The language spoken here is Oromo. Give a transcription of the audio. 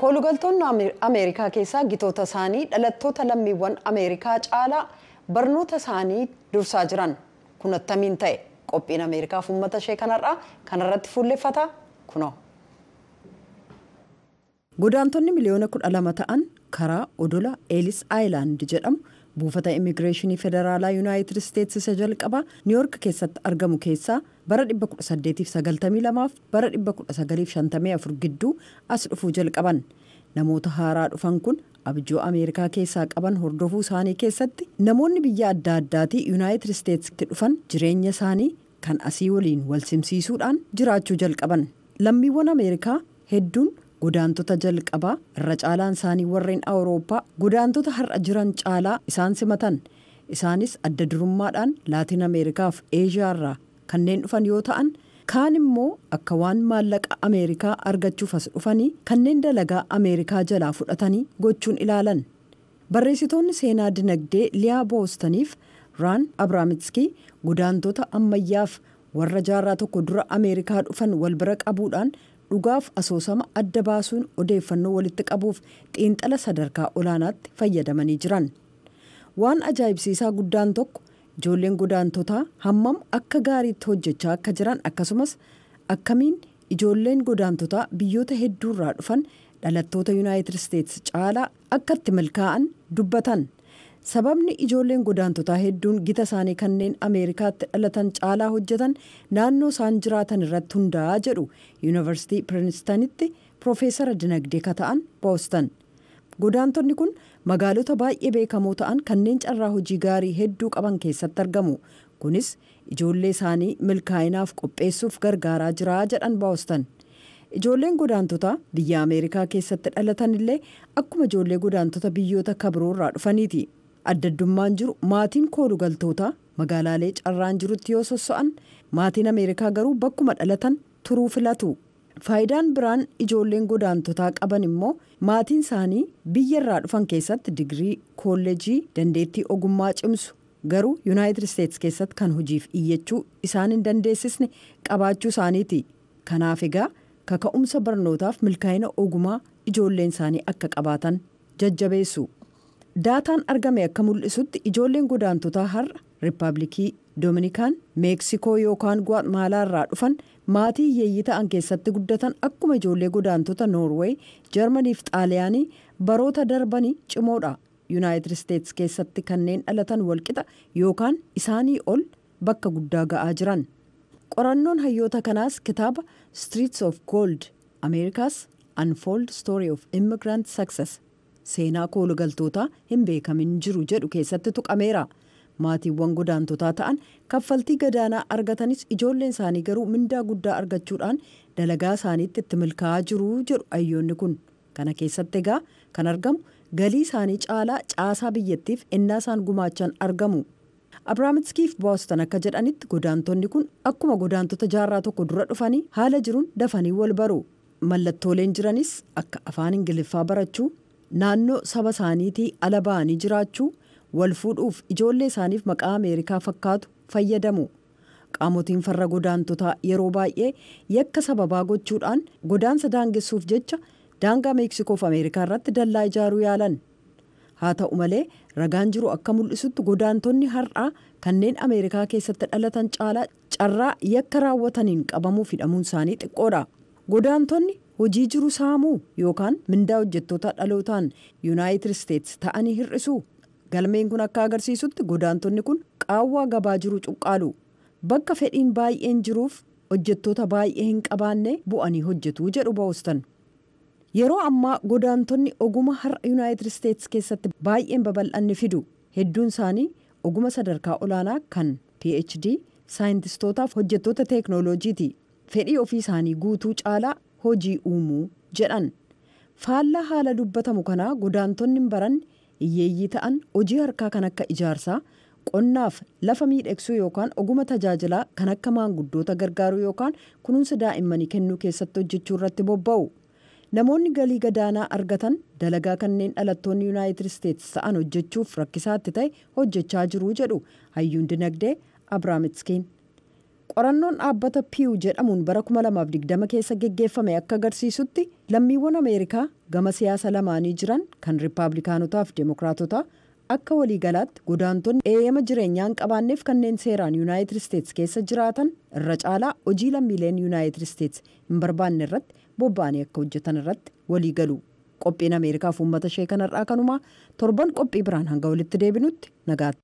koolugaltoonni ameerikaa keessaa gitoota isaanii dhalattoota lammiiwwan ameerikaa caalaa barnoota isaanii dursaa jiran kun attamiin ta'e qophiin ameerikaaf uummata ishee kanarraa kanarratti fuulleffata kunoo. godaantonni miliyoona kudha lama ta'an karaa odola eelis aayilaand jedhamu buufata immigireeshinii federaalaa yuunaayitid isteetsi isa jalqabaa niiyork keessatti argamu keessaa bara 1892 fi bara 1954 gidduu as dhufuu jalqaban. Namoota haaraa dhufan kun abjuu ameerikaa keessaa qaban hordofuu isaanii keessatti namoonni biyya adda addaatii yuunaayitid isteetsitti dhufan jireenya isaanii kan asii waliin wal simsiisuudhaan jiraachuu jalqaban. Lammiiwwan ameerikaa hedduun godaantota jalqabaa irra caalaan isaanii warreen awurooppaa godaantota har'a jiran caalaa isaan simatan. Isaanis adda durummaadhaan laatiin ameerikaaf eeshiyaarraa kanneen dhufan yoo ta'an kaan immoo akka waan maallaqa ameerikaa argachuuf as dhufanii kanneen dalagaa ameerikaa jalaa fudhatanii gochuun ilaalan. Barreessitoonni seenaa dinagdee liyaa boostaniif raan abraamitskii godaantota ammayyaaf warra jaarraa tokko dura ameerikaa dhufan wal bira qabuudhaan dhugaaf asoosama adda baasuun odeeffannoo walitti qabuuf xiinxala sadarkaa olaanaatti fayyadamanii jiran. Waan ajaa'ibsiisaa guddaan tokko ijoolleen godaantotaa hammam akka gaariitti hojjechaa akka jiran akkasumas akkamiin ijoolleen godaantotaa biyyoota hedduurraa dhufan dhalattoota yuunaayitid isteetsi caalaa akka itti milkaa'an dubbatan sababni ijoolleen godaantotaa hedduun gita isaanii kanneen ameerikaatti dhalatan caalaa hojjetan naannoo isaan jiraatan irratti hundaa'a jedhu yuunivarsiitii piriinstanitti piroofeesara dinagdee ka ta'an boostan godaantonni kun magaalota baay'ee beekamoo ta'an kanneen carraa hojii gaarii hedduu qaban keessatti argamu. Kunis ijoollee isaanii milkaa'inaaf qopheessuuf gargaaraa jira jedhan boostan ijoolleen godaantotaa biyya ameerikaa keessatti dhalatan illee akkuma ijoollee godaantota biyyoota kabiroorraa dhufaniiti addaddummaan jiru maatiin koolugaltootaa magaalaalee carraan jirutti yoo sosso'an maatiin ameerikaa garuu bakkuma dhalatan turuu filatu. Faayidaan biraan ijoolleen godaantotaa qaban immoo maatiin isaanii biyya irraa dhufan keessatti digirii koolleejii dandeettii ogummaa cimsu. Garuu yuunaayitid isteetsi keessatti kan hojiif iyyachuu isaan hin dandeessisne qabaachuu isaaniiti. Kanaaf egaa kaka'umsa barnootaaf milkaa'ina ogumaa ijoolleen isaanii akka qabaatan jajjabeessu. Daataan argame akka mul'isutti ijoolleen godaantotaa har'a riippaabilikii doominikaan meeksikoo yookaan gwaatmaalaa irraa dhufan maatii hiyyeeyyii ta'an keessatti guddatan akkuma ijoollee godaantota noorweey jarmaniif xaaliyaanii baroota darbanii cimoodha. Yuunaayitid isteetsi keessatti kanneen dhalatan walqixa yookaan isaanii ol bakka guddaa ga'aa jiran. Qorannoon hayyoota kanaas kitaaba streets of gold ameerikaas unfold story of immigrant success seenaa koolugaltootaa hin beekamin jiru jedhu keessatti tuqameera. Maatiiwwan godaantotaa ta'an kaffaltii gadaanaa argatanis ijoolleen isaanii garuu mindaa guddaa argachuudhaan dalagaa isaaniitti itti milkaa'aa jiru jedhu hayyoonni kun. Kana keessatti egaa kan argamu galii isaanii caalaa caasaa biyyattiif ennaa isaan gumaachan argamu. Abrahaamskiif booston akka jedhanitti godaantonni kun akkuma godaantota jaarraa tokko dura dhufanii haala jiruun dafanii wal baru. Mallattooleen jiranis akka afaan ingiliffaa barachuu naannoo saba isaaniitii ala ba'anii jiraachuu wal fuudhuuf ijoollee isaaniif maqaa ameerikaa fakkaatu fayyadamu qaamotiin farra godaantotaa yeroo baay'ee yakka sababaa gochuudhaan godaansa daangessuuf jecha daangaa meeksikoof ameerikaa irratti dallaa ijaaruu yaalan. Haa ta'u malee ragaan jiru akka mul'isutti godaantonni har'aa kanneen ameerikaa keessatti dhalatan caalaa carraa yakka raawwataniin qabamuuf hidhamuun isaanii xiqqoodha. Godaantonni hojii jiru saamuu yookaan mindaa hojjettoota dhalootaan yuunaayitid isteetsi ta'anii hir'isuu? Galmeen kun akka agarsiisutti godaantonni kun qaawwaa gabaa jiru cuqqaalu. Bakka fedhiin baay'een jiruuf hojjettoota baay'ee hin qabaanne bu'anii hojjetu jedhu boostan yeroo ammaa godaantonni oguma har'a yuunaayitid isteetsi keessatti baay'een babal'anne fidu. Hedduun isaanii oguma sadarkaa olaanaa kan phd saayintistootaaf hojjettoota teeknooloojiiti fedhii ofii isaanii guutuu caalaa hojii uumuu jedhan. Faallaa haala dubbatamu kanaa godaantonni hin baranne hiyyeeyyii ta'an hojii harkaa kan akka ijaarsaa qonnaaf lafa miidhagsuu yookaan oguma tajaajilaa kan akka maanguddoota gargaaruu yookaan kunuunsa daa'immanii kennuu keessatti hojjechuu irratti bobba'u. Namoonni galii gadaanaa argatan dalagaa kanneen dhalattoonni yuunaayitid isteetsi ta'an hojjechuuf rakkisaatti ta'e hojjechaa jiruu jedhu. Hayyuun dinagdee abraamitskiin qorannoon dhaabbata piiw jedhamuun bara 2020 keessa geggeeffame akka agarsiisutti lammiiwwan ameerikaa gama siyaasa lamaanii jiran kan riippaabilikaanotaa fi deemokiraatotaa akka waliigalaatti godaantonni eeyyama jireenyaa hin qabaanneef kanneen seeraan yuunaayitid isteetsi keessa jiraatan irra caalaa hojii lammiileen yuunaayitid isteetsi hin barbaanne irratti bobba'anii akka hojjetan irratti walii galu qophiin ameerikaaf uummata ishee kanarraa kanumaa torban qophii biraan hanga walitti deebinutti nagaatti.